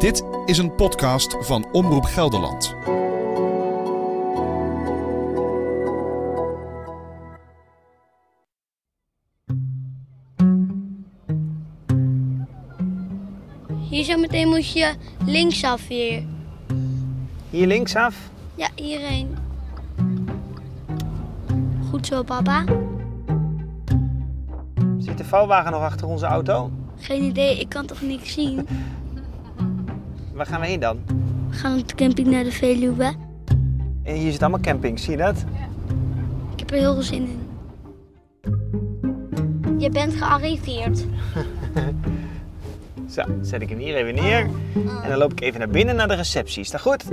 Dit is een podcast van Omroep Gelderland. Hier zo meteen moet je linksaf weer. Hier linksaf. Ja, hierheen. Goed zo, papa. Zit de vouwwagen nog achter onze auto? Geen idee, ik kan toch niks zien. Waar gaan we heen dan? We gaan op de camping naar de Veluwe. En hier zit allemaal camping, zie je dat? Ik heb er heel veel zin in. Je bent gearriveerd. Zo, zet ik hem hier even neer. En dan loop ik even naar binnen naar de receptie. Is dat goed?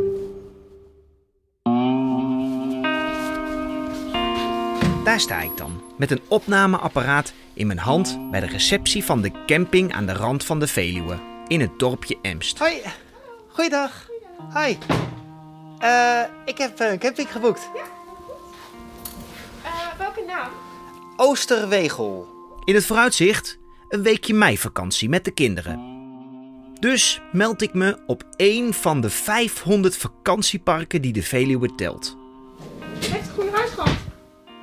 Daar sta ik dan, met een opnameapparaat in mijn hand bij de receptie van de camping aan de rand van de Veluwe, in het dorpje Emst. Hoi, goeiedag. Hoi. Eh, ik heb een camping geboekt. Eh, welke naam? Oosterwegel. In het vooruitzicht een weekje meivakantie met de kinderen. Dus meld ik me op één van de 500 vakantieparken die de Veluwe telt. Heeft het groene huis gehad?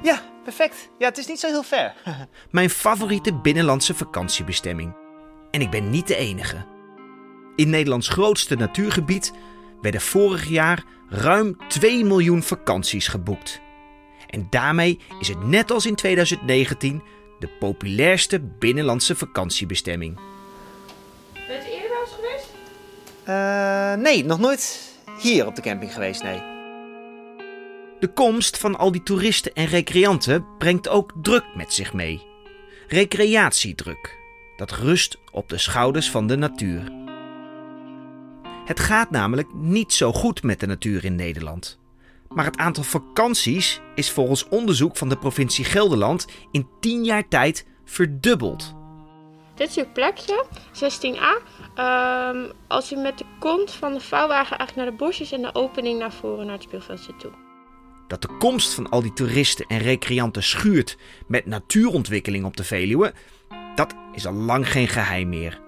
Ja, perfect. Ja, het is niet zo heel ver. Mijn favoriete binnenlandse vakantiebestemming. En ik ben niet de enige. In Nederlands grootste natuurgebied werden vorig jaar ruim 2 miljoen vakanties geboekt. En daarmee is het net als in 2019 de populairste binnenlandse vakantiebestemming. Bent u eerder wel eens geweest? Eh, nee, nog nooit hier op de camping geweest, nee. De komst van al die toeristen en recreanten brengt ook druk met zich mee. Recreatiedruk, dat rust op de schouders van de natuur. Het gaat namelijk niet zo goed met de natuur in Nederland. Maar het aantal vakanties is volgens onderzoek van de provincie Gelderland in 10 jaar tijd verdubbeld. Dit is uw plekje, 16a. Ehm, als u met de kont van de vouwwagen eigenlijk naar de bosjes en de opening naar voren naar het speelveldje toe. Dat de komst van al die toeristen en recreanten schuurt met natuurontwikkeling op de Veluwe, dat is al lang geen geheim meer.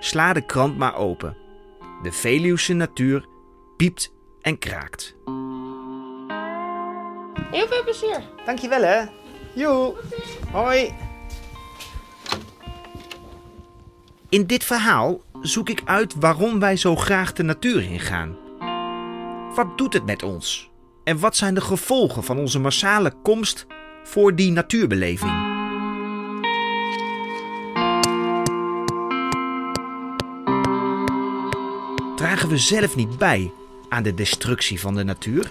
Sla de krant maar open. De Veluwse natuur piept en kraakt. Heel veel plezier. Dankjewel hè. Joe. Hoi. In dit verhaal zoek ik uit waarom wij zo graag de natuur ingaan. Wat doet het met ons? En wat zijn de gevolgen van onze massale komst voor die natuurbeleving? We zelf niet bij aan de destructie van de natuur?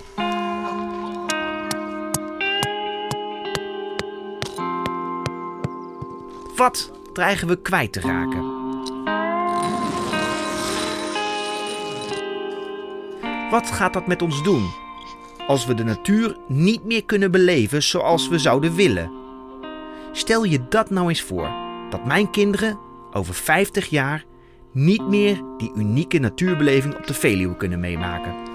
Wat dreigen we kwijt te raken? Wat gaat dat met ons doen als we de natuur niet meer kunnen beleven zoals we zouden willen? Stel je dat nou eens voor, dat mijn kinderen over 50 jaar niet meer die unieke natuurbeleving op de Veluwe kunnen meemaken.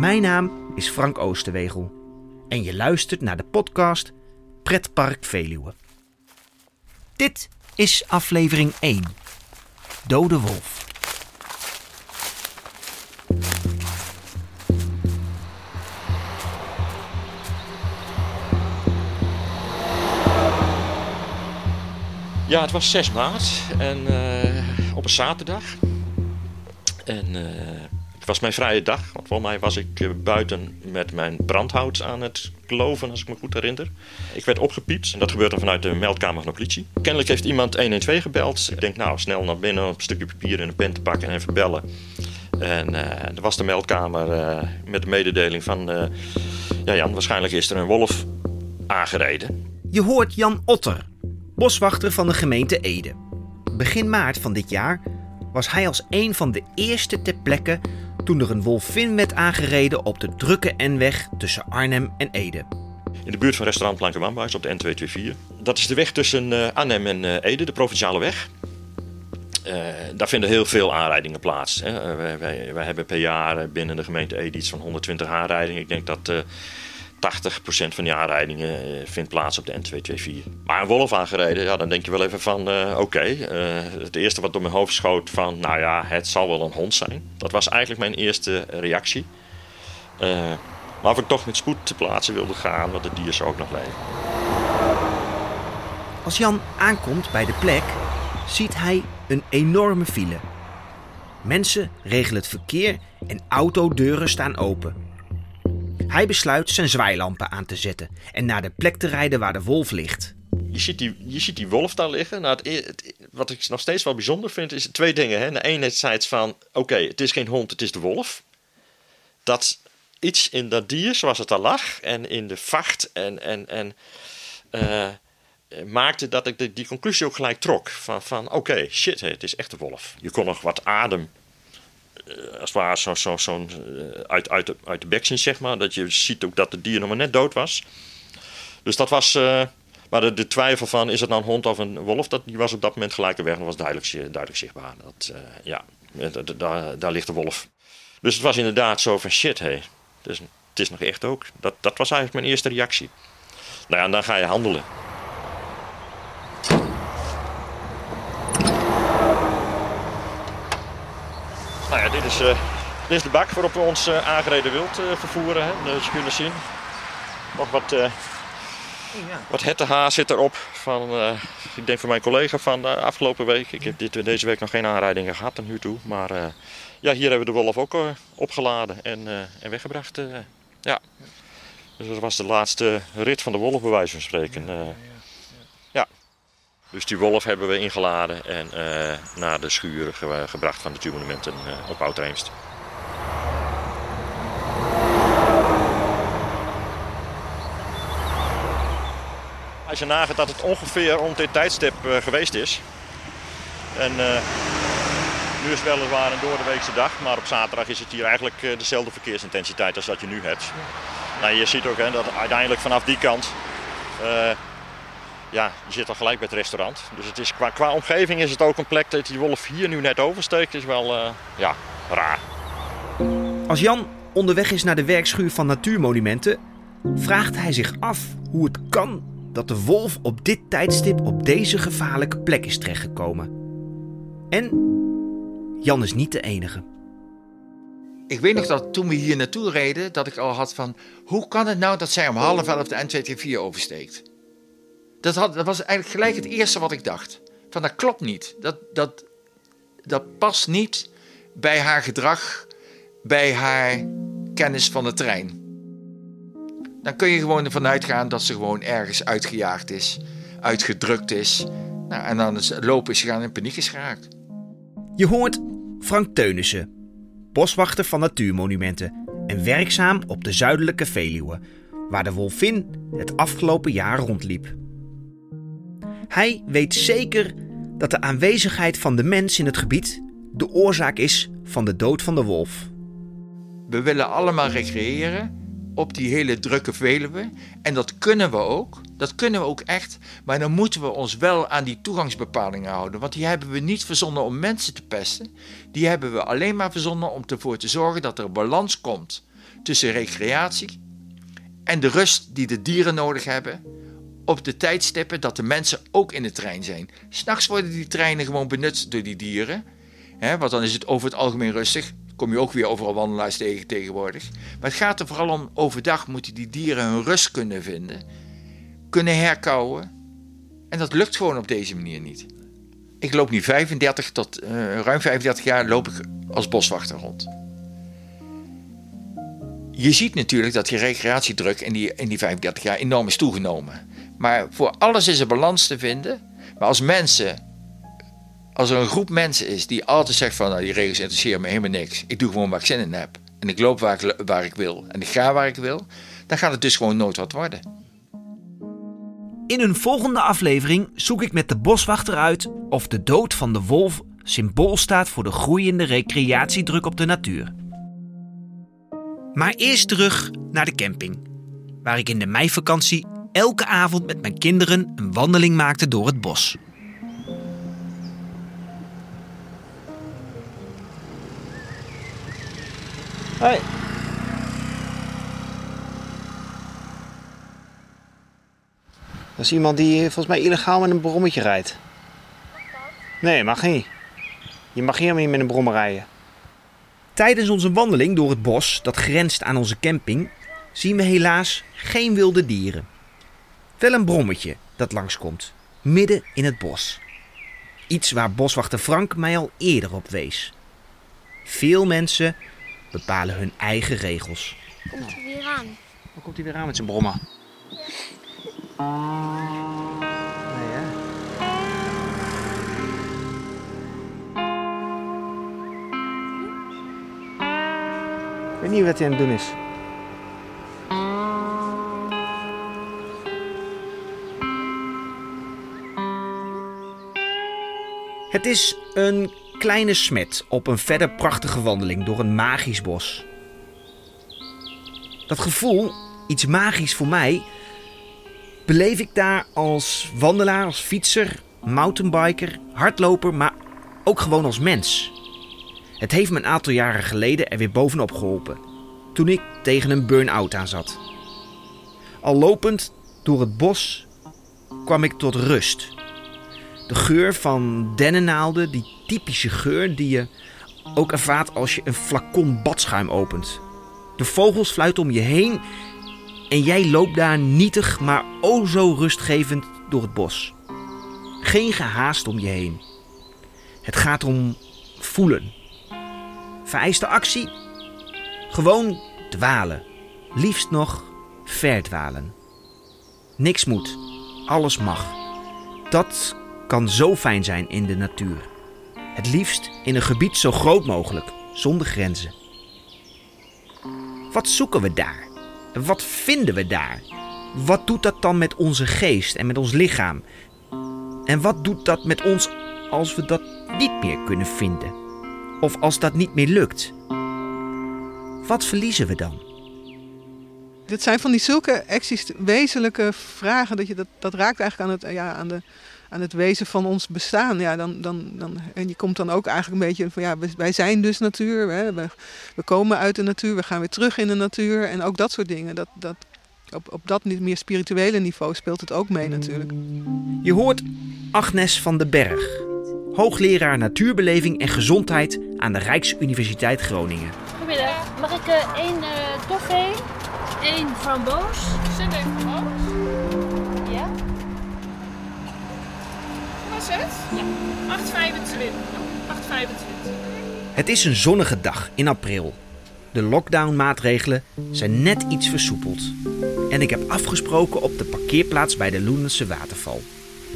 Mijn naam is Frank Oosterwegel en je luistert naar de podcast Pretpark Veluwe. Dit is aflevering 1. Dode Wolf. Ja, het was 6 maart en eh, op een zaterdag. En eh, het was mijn vrije dag, want volgens mij was ik eh, buiten met mijn brandhout aan het kloven, als ik me goed herinner. Ik werd opgepiept en dat gebeurde vanuit de meldkamer van de politie. Kennelijk heeft iemand 112 gebeld. Ik denk, nou, snel naar binnen, een stukje papier en een pen te pakken en even bellen. En er was de meldkamer met de mededeling van... ja, Jan, waarschijnlijk is er een wolf aangereden. Je hoort Jan Otter, boswachter van de gemeente Ede. Begin maart van dit jaar was hij als een van de eerste ter plekke toen er een wolvin werd aangereden op de drukke N-weg tussen Arnhem en Ede. In de buurt van restaurant Plankenwambuis op de N224. Dat is de weg tussen uh, Arnhem en uh, Ede, de provinciale weg. Uh, daar vinden heel veel aanrijdingen plaats. Hè. Wij, wij, wij, hebben per jaar binnen de gemeente Ede iets van 120 aanrijdingen. Ik denk dat 80% van die aanrijdingen eh, vindt plaats op de N224. Maar een wolf aangereden, ja, dan denk je wel even van uh, oké. Uh, het eerste wat door mijn hoofd schoot van nou ja, het zal wel een hond zijn. Dat was eigenlijk mijn eerste reactie. Maar of ik toch met spoed te plaatsen wilde gaan, want het dier zou ook nog leven. Als Jan aankomt bij de plek, ziet hij een enorme file. Mensen regelen het verkeer en autodeuren staan open. Hij besluit zijn zwaailampen aan te zetten en naar de plek te rijden waar de wolf ligt. Je ziet die, je ziet die wolf daar liggen. Nou, het, wat ik nog steeds wel bijzonder vind, is twee dingen. Hè. De enerzijds van, oké, het is geen hond, het is de wolf. Dat iets in dat dier, zoals het daar lag, en in de vacht en, en, en uh, maakte dat ik die conclusie ook gelijk trok. Van, van oké, shit, het is echt de wolf. Je kon nog wat adem als het ware zo, zo, uh, uit, uit, de, uit de bek zeg maar. Dat je ziet ook dat het dier nog maar net dood was. Dus dat was... Uh, maar de, de, twijfel van, is het nou een hond of een wolf? Dat, die was op dat moment gelijk weg en was duidelijk, duidelijk zichtbaar. Dat, ja, daar, daar ligt de wolf. Dus het was inderdaad zo van, shit, hé. Hey, het is nog echt ook. Dat, dat was eigenlijk mijn eerste reactie. Nou ja, en dan ga je handelen. Nou ja, dit is, uh, dit is de bak waarop we ons uh, aangereden wild uh, vervoeren. Hè. Je kunt zien. Nog wat, ja. wat hettehaar zit erop. Van, ik denk van mijn collega van de afgelopen week. Ik heb dit, deze week nog geen aanrijdingen gehad tot nu toe. Maar ja, hier hebben we de wolf ook opgeladen en, en weggebracht. ja. Dus dat was de laatste rit van de wolf, bij wijze van spreken. Ja, ja, ja. ja. Dus die wolf hebben we ingeladen en uh, naar de schuur ge gebracht van de natuurmonumenten uh, op Oud-Reemst. Als je nagaat dat het ongeveer rond dit tijdstip uh, geweest is. En nu is het weliswaar een doordeweekse dag, maar op zaterdag is het hier eigenlijk dezelfde verkeersintensiteit als dat je nu hebt. Nou, je ziet ook hè, dat uiteindelijk vanaf die kant, ja, je zit al gelijk bij het restaurant. Dus het is, qua, qua omgeving is het ook een plek dat die wolf hier nu net oversteekt, is wel, uh, ja, raar. Als Jan onderweg is naar de werkschuur van Natuurmonumenten, vraagt hij zich af hoe het kan dat de wolf op dit tijdstip op deze gevaarlijke plek is terechtgekomen. En Jan is niet de enige. Ik weet nog dat toen we hier naartoe reden, dat ik al had van... hoe kan het nou dat zij om half elf de N224 oversteekt? Dat, dat was eigenlijk gelijk het eerste wat ik dacht. Van dat klopt niet. Dat, dat, dat past niet bij haar gedrag, bij haar kennis van de trein. Dan kun je gewoon ervan uitgaan dat ze gewoon ergens uitgejaagd is, uitgedrukt is. Nou, en dan is lopen is gegaan in paniek is geraakt. Je hoort Frank Teunissen, boswachter van natuurmonumenten en werkzaam op de zuidelijke Veluwe, waar de wolvin het afgelopen jaar rondliep. Hij weet zeker dat de aanwezigheid van de mens in het gebied de oorzaak is van de dood van de wolf. We willen allemaal recreëren op die hele drukke Veluwe. En dat kunnen we ook. Dat kunnen we ook echt. Maar dan moeten we ons wel aan die toegangsbepalingen houden. Want die hebben we niet verzonnen om mensen te pesten. Die hebben we alleen maar verzonnen om ervoor te zorgen dat er balans komt tussen recreatie en de rust die de dieren nodig hebben. Op de tijdstippen dat de mensen ook in de trein zijn. S'nachts worden die treinen gewoon benut door die dieren. Hè, want dan is het over het algemeen rustig kom je ook weer overal wandelaars tegen tegenwoordig. Maar het gaat er vooral om, overdag moeten die dieren hun rust kunnen vinden, kunnen herkauwen. En dat lukt gewoon op deze manier niet. Ik loop nu 35 tot uh, ruim 35 jaar loop ik als boswachter rond. Je ziet natuurlijk dat die recreatiedruk in die, in die 35 jaar enorm is toegenomen. Maar voor alles is een balans te vinden. Maar als mensen als er een groep mensen is die altijd zegt van nou, die regels interesseren me helemaal niks. Ik doe gewoon waar ik zin in heb. En ik loop waar ik, waar ik wil. En ik ga waar ik wil. Dan gaat het dus gewoon nooit wat worden. In een volgende aflevering zoek ik met de boswachter uit of de dood van de wolf symbool staat voor de groeiende recreatiedruk op de natuur. Maar eerst terug naar de camping, waar ik in de meivakantie elke avond met mijn kinderen een wandeling maakte door het bos. Hoi. Dat is iemand die volgens mij illegaal met een brommetje rijdt. Nee, mag niet. Je mag hier helemaal niet met een brommer rijden. Tijdens onze wandeling door het bos dat grenst aan onze camping zien we helaas geen wilde dieren. Wel een brommetje dat langskomt, midden in het bos. Iets waar boswachter Frank mij al eerder op wees. Veel mensen bepalen hun eigen regels. Komt hij weer aan. Dan komt hij weer aan met zijn. Nee, hè? Ik weet niet wat hij aan het doen is. Het is een kleine smet op een verder prachtige wandeling door een magisch bos. Dat gevoel, iets magisch voor mij, beleef ik daar als wandelaar, als fietser, mountainbiker, hardloper, maar ook gewoon als mens. Het heeft me een aantal jaren geleden er weer bovenop geholpen, toen ik tegen een burn-out aan zat. Al lopend door het bos kwam ik tot rust. De geur van dennennaalden, die typische geur die je ook ervaart als je een flacon badschuim opent. De vogels fluiten om je heen en jij loopt daar nietig, maar o zo rustgevend door het bos. Geen gehaast om je heen. Het gaat om voelen. Vereiste actie? Gewoon dwalen. Liefst nog verdwalen. Niks moet. Alles mag. Dat kan zo fijn zijn in de natuur. Het liefst in een gebied zo groot mogelijk, zonder grenzen. Wat zoeken we daar? Wat vinden we daar? Wat doet dat dan met onze geest en met ons lichaam? En wat doet dat met ons als we dat niet meer kunnen vinden? Of als dat niet meer lukt? Wat verliezen we dan? Dit zijn van die zulke wezenlijke vragen dat je dat, dat raakt eigenlijk aan het, ja, aan, de, aan het wezen van ons bestaan. Ja, dan, dan, dan, en je komt dan ook eigenlijk een beetje van ja, wij zijn dus natuur. Hè? We, we komen uit de natuur, we gaan weer terug in de natuur en ook dat soort dingen. Dat, dat, op, op dat niet meer spirituele niveau speelt het ook mee natuurlijk. Je hoort Agnes van den Berg, hoogleraar natuurbeleving en gezondheid aan de Rijksuniversiteit Groningen. Goedemiddag. Mag ik eh, één eh toffee, één framboos? Zet het? Ja. 8,25. 8,25. Het is een zonnige dag in april. De lockdownmaatregelen zijn net iets versoepeld. En ik heb afgesproken op de parkeerplaats bij de Loenense waterval.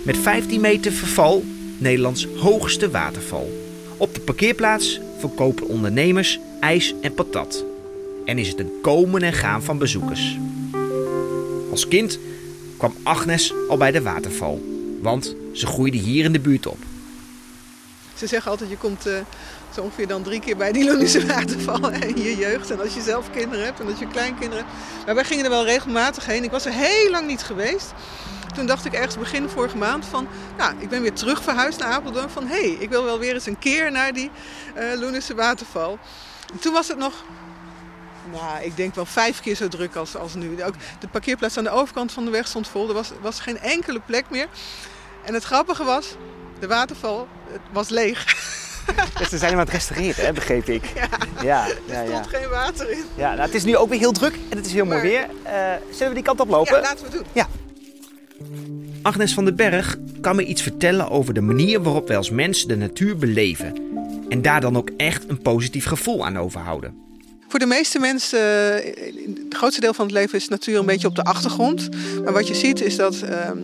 Met 15 meter verval, Nederlands hoogste waterval. Op de parkeerplaats verkopen ondernemers ijs en patat. En is het een komen en gaan van bezoekers. Als kind kwam Agnes al bij de waterval. Want ze groeide hier in de buurt op. Ze zeggen altijd, je komt eh, zo ongeveer dan drie keer bij die Lonische waterval in je jeugd. En als je zelf kinderen hebt en als je kleinkinderen hebt. Maar wij gingen er wel regelmatig heen. Ik was er heel lang niet geweest. Toen dacht ik ergens begin vorige maand van, nou, ik ben weer terug verhuisd naar Apeldoorn. Van, hé, hey, ik wil wel weer eens een keer naar die eh Lonische waterval. En toen was het nog, nou, ik denk wel vijf keer zo druk als, als nu. Ook de parkeerplaats aan de overkant van de weg stond vol. Er was, was geen enkele plek meer. En het grappige was, de waterval het was leeg. Dus ze zijn hem aan het restaureren, hè, begreep ik. Ja, ja, Er stond geen water in. Ja, nou, het is nu ook weer heel druk en het is heel mooi weer. Eh, zullen we die kant op lopen? Ja, laten we het doen. Agnes van den Berg kan me iets vertellen over de manier waarop wij als mens de natuur beleven. En daar dan ook echt een positief gevoel aan overhouden. Voor de meeste mensen, het grootste deel van het leven is natuur een beetje op de achtergrond. Maar wat je ziet is dat ehm,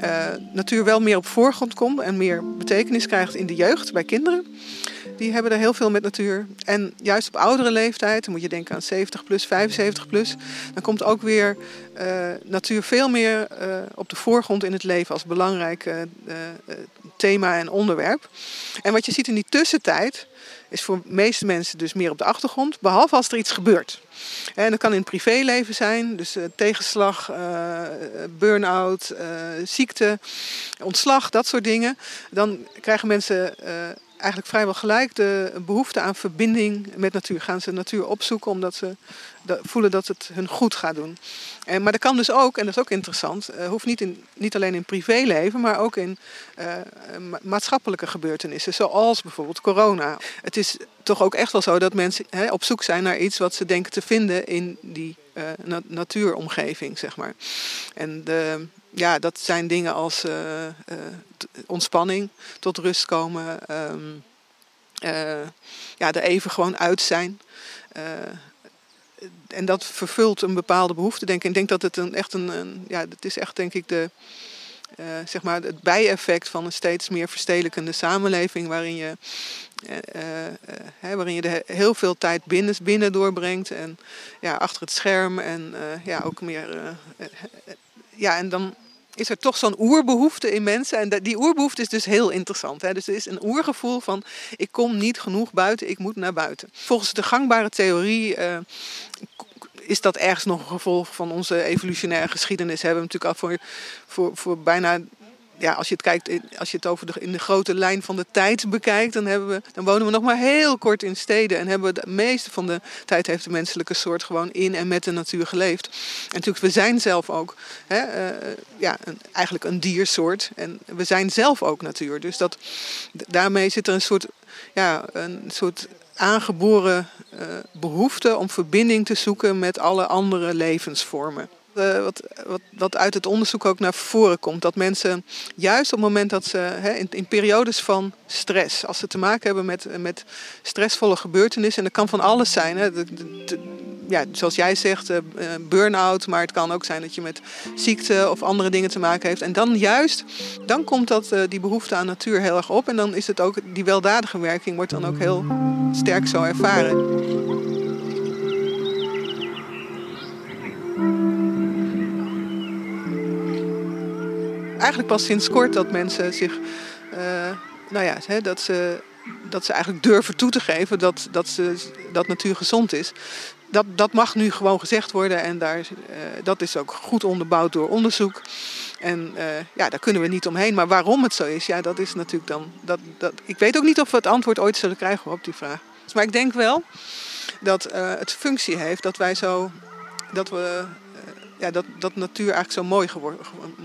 eh, natuur wel meer op voorgrond komt en meer betekenis krijgt in de jeugd, bij kinderen. Die hebben er heel veel met natuur. En juist op oudere leeftijd, dan moet je denken aan 70 plus, 75 plus, dan komt ook weer eh, natuur veel meer eh, op de voorgrond in het leven als belangrijk thema en onderwerp. En wat je ziet in die tussentijd, is voor de meeste mensen dus meer op de achtergrond, behalve als er iets gebeurt. En dat kan in het privéleven zijn, dus eh, tegenslag, eh, burn-out, eh, ziekte, ontslag, dat soort dingen. Dan krijgen mensen eh, eigenlijk vrijwel gelijk de behoefte aan verbinding met natuur. Gaan ze natuur opzoeken omdat ze voelen dat het hun goed gaat doen. En, maar dat kan dus ook, en dat is ook interessant, uh, hoeft niet, in, niet alleen in privéleven, maar ook in uh, maatschappelijke gebeurtenissen, zoals bijvoorbeeld corona. Het is toch ook echt wel zo dat mensen op zoek zijn naar iets wat ze denken te vinden in die natuuromgeving, zeg maar. En de, ja, dat zijn dingen als ontspanning, tot rust komen, um, ja, er even gewoon uit zijn en dat vervult een bepaalde behoefte, denk ik. Ik denk dat het een, echt een, ja, het is echt denk ik de, uh, zeg maar het bijeffect van een steeds meer verstedelijkende samenleving, waarin je, uh, uh, waarin je de heel veel tijd binnen, binnen doorbrengt en ja, achter het scherm en ja, ook meer. ja, en dan is er toch zo'n oerbehoefte in mensen. En die oerbehoefte is dus heel interessant. Hè? Dus er is een oergevoel van ik kom niet genoeg buiten, ik moet naar buiten. Volgens de gangbare theorie uh, is dat ergens nog een gevolg van onze evolutionaire geschiedenis. Hebben we natuurlijk al voor, voor, voor bijna ja, als je het kijkt, als je het over de, in de grote lijn van de tijd bekijkt, dan, hebben we, dan wonen we nog maar heel kort in steden. En hebben we de meeste van de tijd heeft de menselijke soort gewoon in en met de natuur geleefd. En natuurlijk, we zijn zelf ook hè, uh, ja, een, eigenlijk een diersoort. En we zijn zelf ook natuur. Dus dat, daarmee zit er een soort, ja, een soort aangeboren uh, behoefte om verbinding te zoeken met alle andere levensvormen. Uh, wat, wat, wat, uit het onderzoek ook naar voren komt. Dat mensen juist op het moment dat ze in, in, periodes van stress, als ze te maken hebben met, met stressvolle gebeurtenissen, en dat kan van alles zijn. Hè, ja, zoals jij zegt, uh, burn-out, maar het kan ook zijn dat je met ziekte of andere dingen te maken heeft. En dan juist, dan komt dat, die behoefte aan natuur heel erg op. En dan is het ook, die weldadige werking wordt dan ook heel sterk zo ervaren. Eigenlijk pas sinds kort dat mensen zich, uh, nou ja, hè, dat, ze, dat ze eigenlijk durven toe te geven dat, dat, ze, dat natuur gezond is. Dat, dat mag nu gewoon gezegd worden en daar, uh, dat is ook goed onderbouwd door onderzoek. En uh, ja, daar kunnen we niet omheen. Maar waarom het zo is, ja, dat is natuurlijk dan. Dat, dat, ik weet ook niet of we het antwoord ooit zullen krijgen op die vraag. Maar ik denk wel dat het functie heeft dat wij zo. Dat we ja, dat, dat natuur eigenlijk zo mooi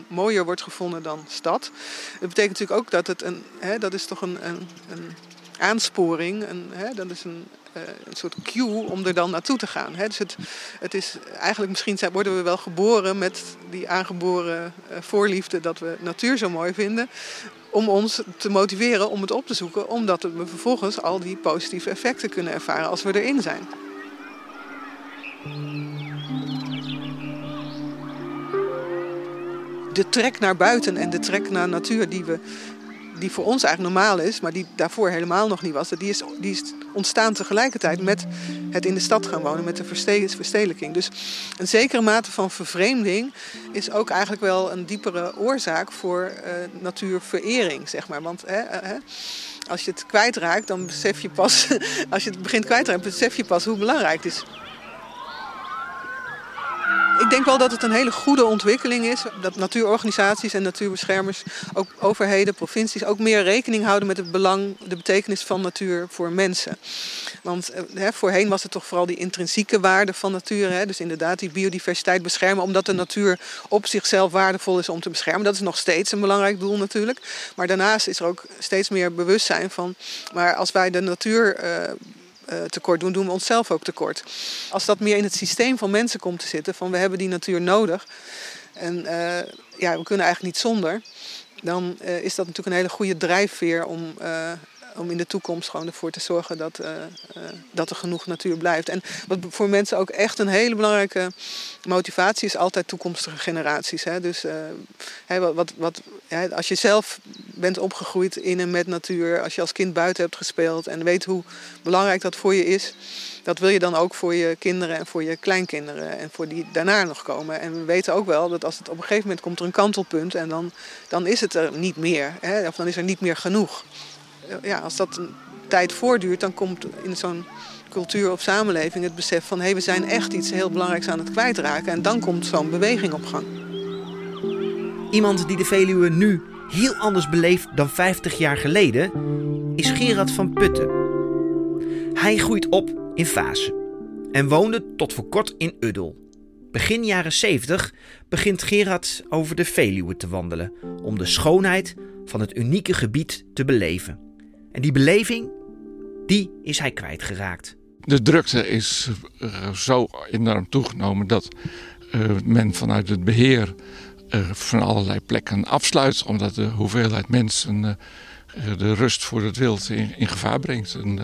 mooier wordt gevonden dan stad. Dat betekent natuurlijk ook dat het een, hè, dat is toch een, een, een aansporing, een, hè, dat is een, uh, een soort cue om er dan naartoe te gaan. Hè. Dus het, het is eigenlijk misschien zijn, worden we wel geboren met die aangeboren uh, voorliefde dat we natuur zo mooi vinden. Om ons te motiveren om het op te zoeken, omdat we vervolgens al die positieve effecten kunnen ervaren als we erin zijn. De trek naar buiten en de trek naar natuur die, we, die voor ons eigenlijk normaal is, maar die daarvoor helemaal nog niet was, die is, die is ontstaan tegelijkertijd met het in de stad gaan wonen, met de verstedelijking. Dus een zekere mate van vervreemding is ook eigenlijk wel een diepere oorzaak voor uh, natuurverering, zeg maar. Want hè, hè, als je het kwijtraakt, dan besef je pas, als je het begint kwijtraken, besef je pas hoe belangrijk het is ik denk wel dat het een hele goede ontwikkeling is. Dat natuurorganisaties en natuurbeschermers, ook overheden, provincies, ook meer rekening houden met het belang, de betekenis van natuur voor mensen. Want eh, voorheen was het toch vooral die intrinsieke waarde van natuur. Hè, dus inderdaad die biodiversiteit beschermen, omdat de natuur op zichzelf waardevol is om te beschermen. Dat is nog steeds een belangrijk doel natuurlijk. Maar daarnaast is er ook steeds meer bewustzijn van. Maar als wij de natuur. Uh, tekort doen, doen we onszelf ook tekort. Als dat meer in het systeem van mensen komt te zitten, van we hebben die natuur nodig en uh, ja, we kunnen eigenlijk niet zonder, dan uh, is dat natuurlijk een hele goede drijfveer om om in de toekomst gewoon ervoor te zorgen dat, uh, uh, dat er genoeg natuur blijft. En wat voor mensen ook echt een hele belangrijke motivatie is, altijd toekomstige generaties. Hè? Dus wat, wat, wat, als je zelf bent opgegroeid in en met natuur, als je als kind buiten hebt gespeeld en weet hoe belangrijk dat voor je is, dat wil je dan ook voor je kinderen en voor je kleinkinderen en voor die daarna nog komen. En we weten ook wel dat als het op een gegeven moment komt er een kantelpunt en dan, dan is het er niet meer. Hè? Of dan is er niet meer genoeg ja, als dat een tijd voortduurt, dan komt in zo'n cultuur of samenleving het besef van hé, hey, we zijn echt iets heel belangrijks aan het kwijtraken. En dan komt zo'n beweging op gang. Iemand die de Veluwe nu heel anders beleeft dan 50 jaar geleden, is Gerard van Putten. Hij groeit op in Vaassen en woonde tot voor kort in Uddel. Begin jaren 70 begint Gerard over de Veluwe te wandelen om de schoonheid van het unieke gebied te beleven. En die beleving, die is hij kwijtgeraakt. De drukte is uh, zo enorm toegenomen dat uh, men vanuit het beheer uh, van allerlei plekken afsluit, omdat de hoeveelheid mensen de rust voor het wild in, gevaar brengt. En,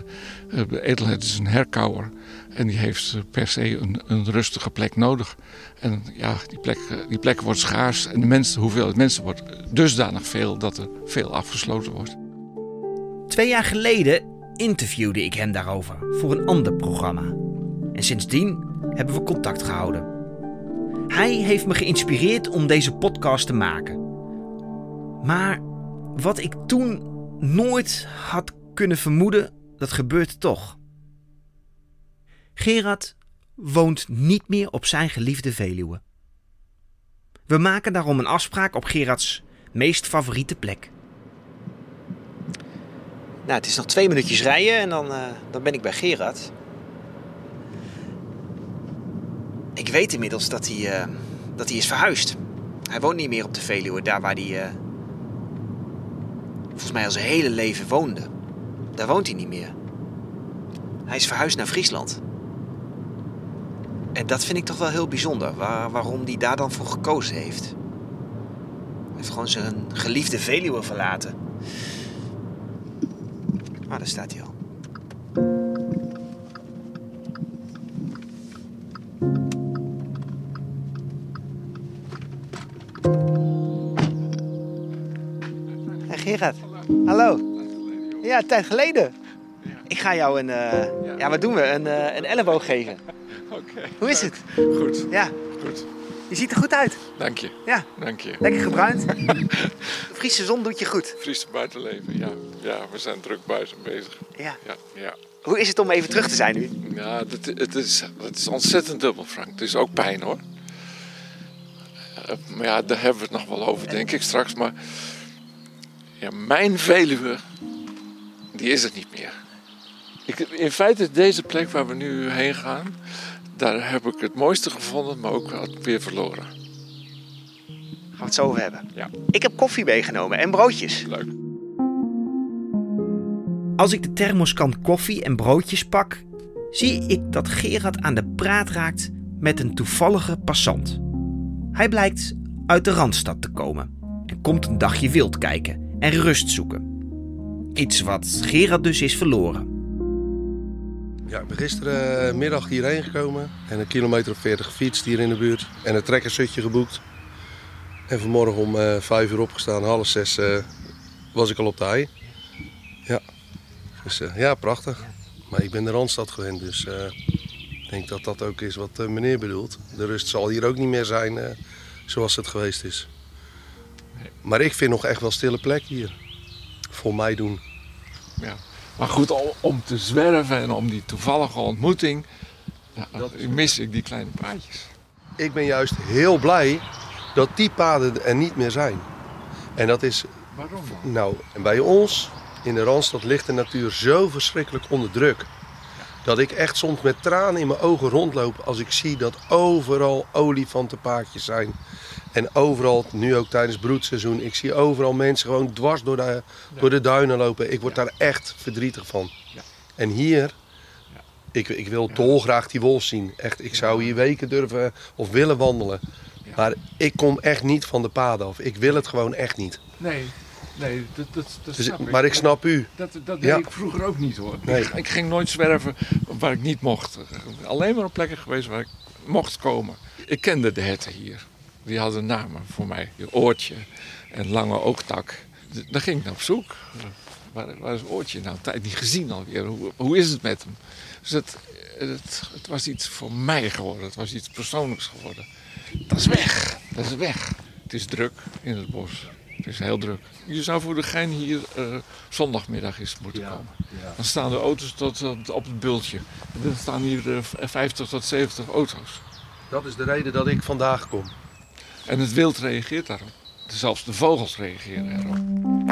de edelheid is een herkauwer en die heeft per se een, een, rustige plek nodig. En ja, die plek, die wordt schaars en de, mensen, de hoeveelheid mensen wordt dusdanig veel dat er veel afgesloten wordt. Twee jaar geleden interviewde ik hem daarover voor een ander programma. En sindsdien hebben we contact gehouden. Hij heeft me geïnspireerd om deze podcast te maken. Maar wat ik toen nooit had kunnen vermoeden, dat gebeurt toch. Gerard woont niet meer op zijn geliefde Veluwe. We maken daarom een afspraak op Gerards meest favoriete plek. Nou, het is nog twee minuutjes rijden en dan, uh, dan ben ik bij Gerard. Ik weet inmiddels dat hij, uh, dat hij is verhuisd. Hij woont niet meer op de Veluwe, daar waar hij uh, volgens mij al zijn hele leven woonde. Daar woont hij niet meer. Hij is verhuisd naar Friesland. En dat vind ik toch wel heel bijzonder, waar, waarom hij daar dan voor gekozen heeft. Hij heeft gewoon zijn geliefde Veluwe verlaten. Ah, daar staat hij al. Hey Gerard, hallo. Ja, een tijd geleden. Ik ga jou een, uh, ja, wat doen we? Een, uh, een elleboog geven. Oké. Hoe is het? Goed. Ja. Goed. Je ziet er goed uit. Dank je. Ja. Dank je. Lekker gebruind. Friese zon doet je goed. Friese buitenleven, ja. Ja, we zijn druk buiten bezig. Ja. Ja, ja. Hoe is het om even terug te zijn nu? Ja, het, het, is, het is ontzettend dubbel, Frank. Het is ook pijn, hoor. Uh, maar ja, daar hebben we het nog wel over, denk ik, straks. Maar ja, mijn Veluwe, die is het niet meer. Ik, in feite deze plek waar we nu heen gaan, daar heb ik het mooiste gevonden, maar ook weer verloren. Gaan we het zo over hebben? Ja. Ik heb koffie meegenomen en broodjes. Leuk. Als ik de thermoskan koffie en broodjes pak, zie ik dat Gerard aan de praat raakt met een toevallige passant. Hij blijkt uit de Randstad te komen en komt een dagje wild kijken en rust zoeken. Iets wat Gerard dus is verloren. Ja, ik ben gisterenmiddag hierheen gekomen en een kilometer of 40 gefietst hier in de buurt. En een trekkersutje geboekt. En vanmorgen om uh, vijf uur opgestaan, half zes uh, was ik al op de hei. Ja, dus uh, ja, prachtig. Maar ik ben de Randstad gewend, dus ik denk dat dat ook is wat meneer bedoelt. De rust zal hier ook niet meer zijn zoals het geweest is. Maar ik vind nog echt wel stille plek hier. Voor mij doen. Ja. Maar goed, om te zwerven en om die toevallige ontmoeting, ja, dat mis ik die kleine paadjes. Ik ben juist heel blij dat die paden er niet meer zijn. En dat is... Waarom dan? Nou, en bij ons in de Randstad ligt de natuur zo verschrikkelijk onder druk. Dat ik echt soms met tranen in mijn ogen rondloop als ik zie dat overal olifantenpaadjes zijn. En overal, nu ook tijdens broedseizoen, ik zie overal mensen gewoon dwars door de, door de duinen lopen. Ik word ja. daar echt verdrietig van. Ja. En hier, ik, ik wil dolgraag die wolf zien. Echt, ik zou hier weken durven of willen wandelen. Maar ik kom echt niet van de paden af. Ik wil het gewoon echt niet. Nee, nee, dat, dat, dat dus, snap ik. Maar ik snap u. Dat, dat deed ik vroeger ook niet hoor. Nee. Ik ging nooit zwerven waar ik niet mocht. Alleen maar op plekken geweest waar ik mocht komen. Ik kende de herten hier. Die hadden namen voor mij. Oortje en Lange Ooktak. Daar ging ik naar op zoek. Waar, waar is Oortje nou? Een tijd niet gezien alweer. Hoe, hoe is het met hem? Dus het, het, het, was iets voor mij geworden. Het was iets persoonlijks geworden. Dat is weg. Dat is weg. Het is druk in het bos. Het is heel druk. Je zou voor de gein hier uh, zondagmiddag eens moeten ja, komen. Ja. Dan staan de auto's tot, tot op het bultje. En dan staan hier uh, 50 tot 70 auto's. Dat is de reden dat ik vandaag kom. En het wild reageert daarop. Zelfs de vogels reageren erop.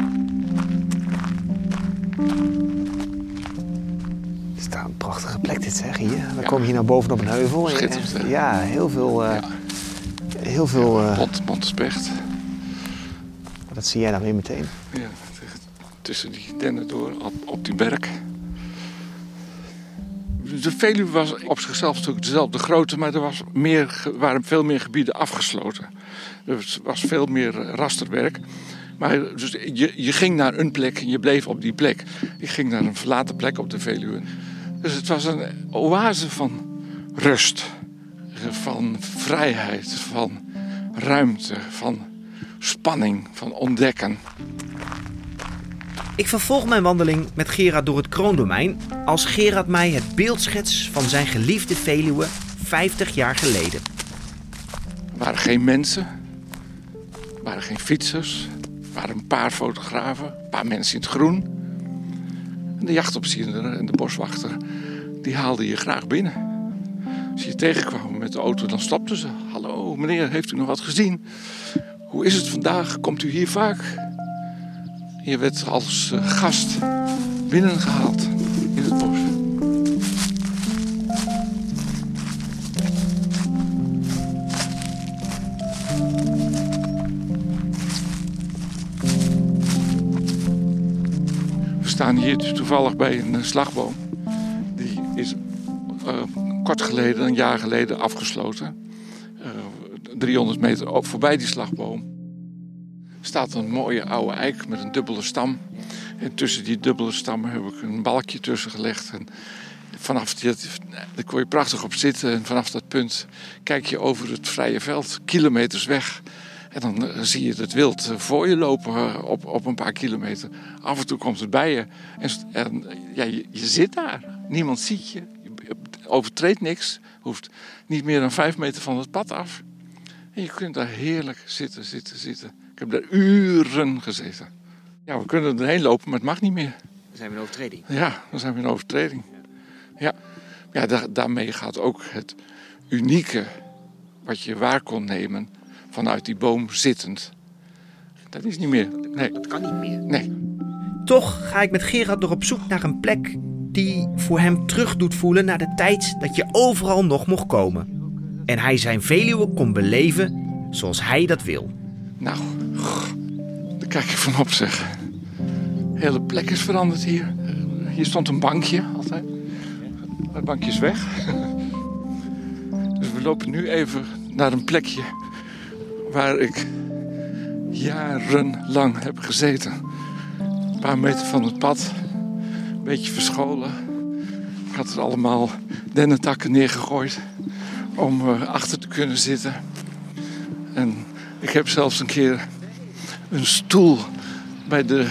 Plek dit zeg hier. We komen hier nou bovenop een heuvel. En- Schitterend, hè? Ja, heel veel... eh, Heel veel... Mont, Montespecht. dat zie jij dan weer meteen. Ja, tussen die dennen door, op, op die berg. De Veluwe was op zichzelf natuurlijk dezelfde grootte, maar er was meer, waren veel meer gebieden afgesloten. Er was veel meer eh, rasterwerk. Maar dus je, je ging naar een plek en je bleef op die plek. Je ging naar een verlaten plek op de Veluwe. Dus het was een oase van rust, van vrijheid, van ruimte, van spanning, van ontdekken. Ik vervolg mijn wandeling met Gerard door het kroondomein als Gerard mij het beeld schets van zijn geliefde Veluwe 50 jaar geleden. Er waren geen mensen, er waren geen fietsers, er waren een paar fotografen, een paar mensen in het groen. De jachtopziener en de boswachter, die haalden je graag binnen. Als je je tegenkwam met de auto, dan stopten ze. Hallo meneer, heeft u nog wat gezien? Hoe is het vandaag? Komt u hier vaak? Je werd als eh, gast binnengehaald staan hier toevallig bij een eh, slagboom. Die is eh, kort geleden, een jaar geleden, afgesloten. Eh, 300 meter ook voorbij die slagboom staat een mooie oude eik met een dubbele stam. En tussen die dubbele stammen heb ik een balkje tussen gelegd. En vanaf die, daar kon je prachtig op zitten. En vanaf dat punt kijk je over het vrije veld, kilometers weg. En dan eh, zie je het wild eh, voor je lopen eh, op, op een paar kilometer. Af en toe komt het bij je. En, en ja, je, je zit daar. Niemand ziet je. Je overtreedt niks. Hoeft niet meer dan vijf meter van het pad af. En je kunt daar heerlijk zitten, zitten, zitten. Ik heb daar uren gezeten. Ja, we kunnen erheen lopen, maar het mag niet meer. Dan zijn we in overtreding. Ja, dan zijn we in overtreding. Ja, ja da- daarmee gaat ook het unieke wat je waar kon nemen vanuit die boom zittend. Dat is niet meer. Nee. Dat kan niet meer. Nee. Toch ga ik met Gerard nog op zoek naar een plek die voor hem terug doet voelen naar de tijd dat je overal nog mocht komen. En hij zijn Veluwe kon beleven zoals hij dat wil. Nou, daar kijk ik van op zeg. De hele plek is veranderd hier. Hier stond een bankje altijd. Het bankje is weg. Dus we lopen nu even naar een plekje waar ik jarenlang heb gezeten. Een paar meter van het pad. Een beetje verscholen. Ik had er allemaal dennentakken neergegooid om eh, achter te kunnen zitten. En ik heb zelfs een keer een stoel bij de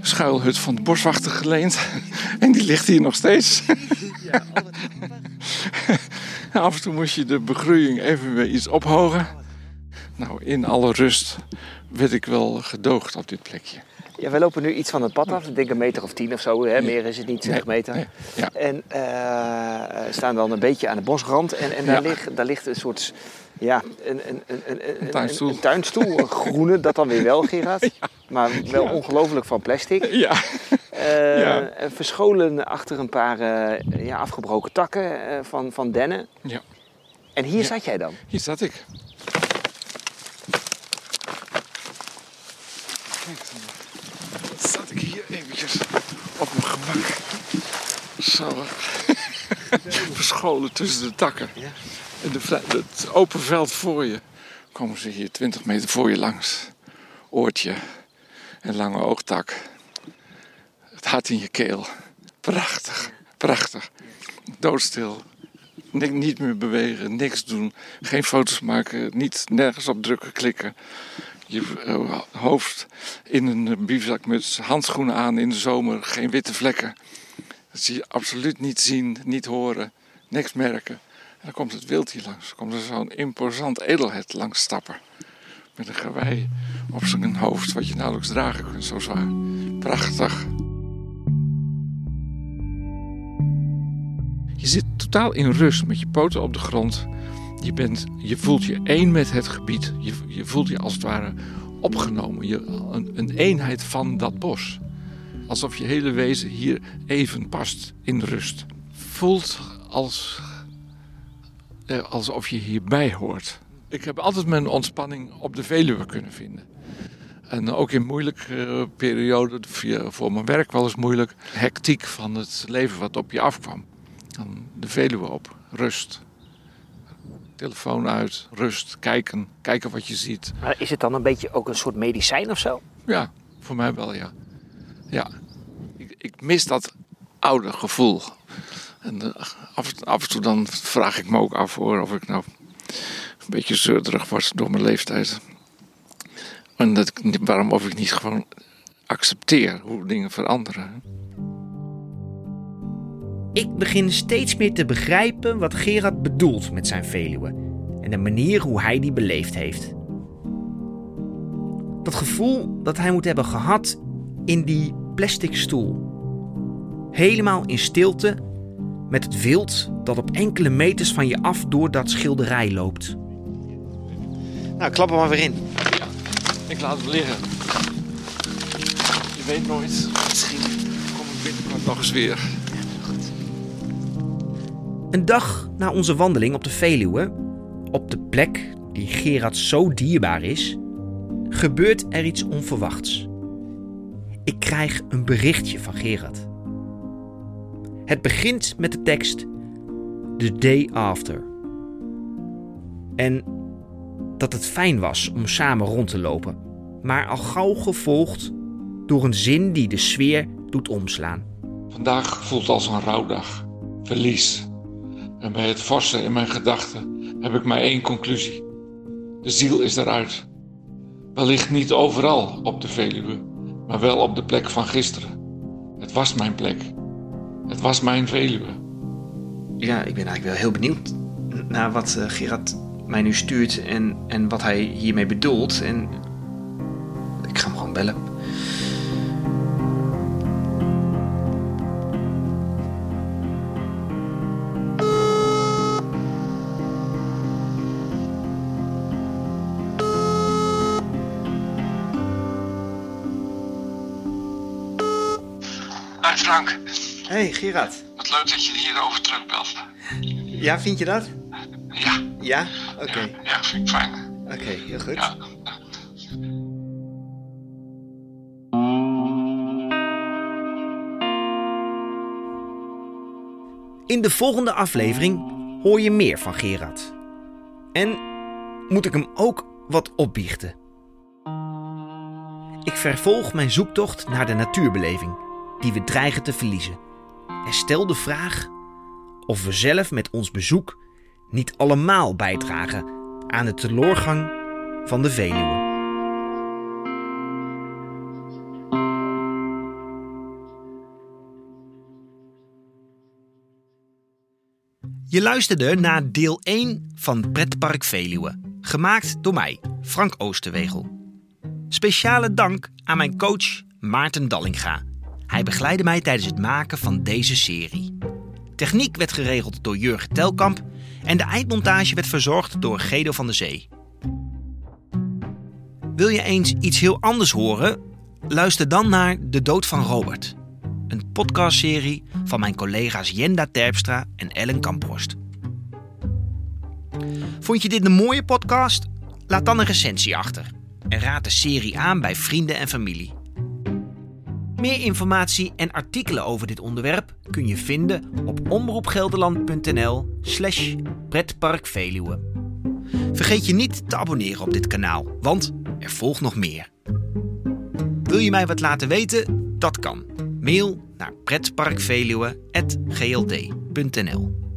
schuilhut van de boswachter geleend. En die ligt hier nog steeds. Af en toe moest je de begroeiing even weer iets ophogen. Nou, in alle rust werd ik wel gedoogd op dit plekje. Ja, we lopen nu iets van het pad af. Ik denk een meter of tien of zo. Hè? Meer is het niet, 20 meter. nee, ja. En eh, staan dan een beetje aan de bosrand. En, en daar, Ja. ligt, daar ligt een soort... Ja, een, een, een, een, een, tuinstoel. Een, tuinstoel, een groene, dat dan weer wel, Gerard. Maar wel ongelooflijk van plastic. Ja. Eh, en Verscholen achter een paar eh, ja, afgebroken takken eh, van, van dennen. Ja. En hier zat jij dan? Hier zat ik. Kijk, dan zat ik hier eventjes op mijn gemak. Zo. Verscholen tussen de takken. En de, het open veld voor je. Komen ze hier 20 meter voor je langs. Oortje en lange oogtak. Het hart in je keel. Prachtig, prachtig. Doodstil. Ni- niet meer bewegen, niks doen, geen foto's maken, niet nergens op drukken, klikken. Je eh, hoofd in een bivakmuts, handschoenen aan in de zomer, geen witte vlekken. Dat zie je absoluut niet zien, niet horen, niks merken. En dan komt het wild hier langs. Dan komt er zo'n imposant edelheid langs stappen. Met een gewei op zijn hoofd, wat je nauwelijks dragen kunt, zo zwaar. Prachtig. Je zit totaal in rust met je poten op de grond. Je, bent, je voelt je één met het gebied. Je, je voelt je als het ware opgenomen. Je, een, een eenheid van dat bos. Alsof je hele wezen hier even past in rust. Voelt als, eh, alsof je hierbij hoort. Ik heb altijd mijn ontspanning op de Veluwe kunnen vinden. En ook in moeilijke uh, perioden, voor mijn werk wel eens moeilijk, hectiek van het leven wat op je afkwam. Dan de Veluwe op, rust. Telefoon uit, rust, kijken, kijken wat je ziet. Maar is het dan een beetje ook een soort medicijn of zo? Ja, voor mij wel, ja. Ja, ik, ik mis dat oude gevoel. En uh, af, af, en toe dan vraag ik me ook af hoor, of ik nou een beetje zeurderig was door mijn leeftijd. En dat, waarom of ik niet gewoon accepteer hoe dingen veranderen. Ik begin steeds meer te begrijpen wat Gerard bedoelt met zijn Veluwe en de manier hoe hij die beleefd heeft. Dat gevoel dat hij moet hebben gehad in die plastic stoel. Helemaal in stilte met het wild dat op enkele meters van je af door dat schilderij loopt. Nou, klap hem maar weer in. Ja, ik laat het liggen. Je weet nooit. Misschien kom ik binnenkort nog eens weer. Een dag na onze wandeling op de Veluwe, op de plek die Gerard zo dierbaar is, gebeurt er iets onverwachts. Ik krijg een berichtje van Gerard. Het begint met de tekst The Day After. En dat het fijn was om samen rond te lopen, maar al gauw gevolgd door een zin die de sfeer doet omslaan. Vandaag voelt als een rouwdag, verlies. En bij het forsen in mijn gedachten heb ik maar één conclusie. De ziel is eruit. Wellicht niet overal op de Veluwe, maar wel op de plek van gisteren. Het was mijn plek. Het was mijn Veluwe. Ja, ik ben eigenlijk wel heel benieuwd naar wat uh, Gerard mij nu stuurt en, en wat hij hiermee bedoelt. En ik ga hem gewoon bellen. Frank. Hey Gerard. Wat leuk dat je hierover terugbelt. Ja, vind je dat? Ja. Ja? Oké. Okay. Ja, ja, vind ik fijn. Oké, okay, heel goed. Ja. In de volgende aflevering hoor je meer van Gerard. En moet ik hem ook wat opbiechten. Ik vervolg mijn zoektocht naar de natuurbeleving, die we dreigen te verliezen. En stel de vraag of we zelf met ons bezoek niet allemaal bijdragen aan de teleurgang van de Veluwe. Je luisterde naar deel 1 van Pretpark Veluwe, gemaakt door mij, Frank Oosterwegel. Speciale dank aan mijn coach Maarten Dallinga. Hij begeleidde mij tijdens het maken van deze serie. Techniek werd geregeld door Jurgen Telkamp en de eindmontage werd verzorgd door Gedo van de Zee. Wil je eens iets heel anders horen? Luister dan naar De Dood van Robert. Een podcastserie van mijn collega's Jenda Terpstra en Ellen Kamphorst. Vond je dit een mooie podcast? Laat dan een recensie achter. En raad de serie aan bij vrienden en familie. Meer informatie en artikelen over dit onderwerp kun je vinden op omroepgelderland.nl slash pretparkveluwe. Vergeet je niet te abonneren op dit kanaal, want er volgt nog meer. Wil je mij wat laten weten? Dat kan. Mail naar pretparkveluwe.gld.nl